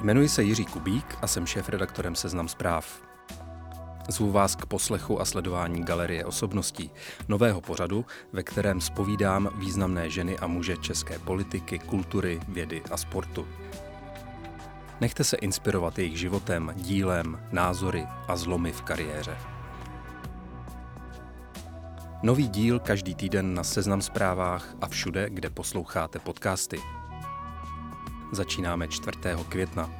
Jmenuji se Jiří Kubík a jsem šéf-redaktorem Seznam zpráv. Zvu vás k poslechu a sledování Galerie osobností, nového pořadu, ve kterém spovídám významné ženy a muže české politiky, kultury, vědy a sportu. Nechte se inspirovat jejich životem, dílem, názory a zlomy v kariéře. Nový díl každý týden na Seznam zprávách a všude, kde posloucháte podcasty. Začínáme 4. května.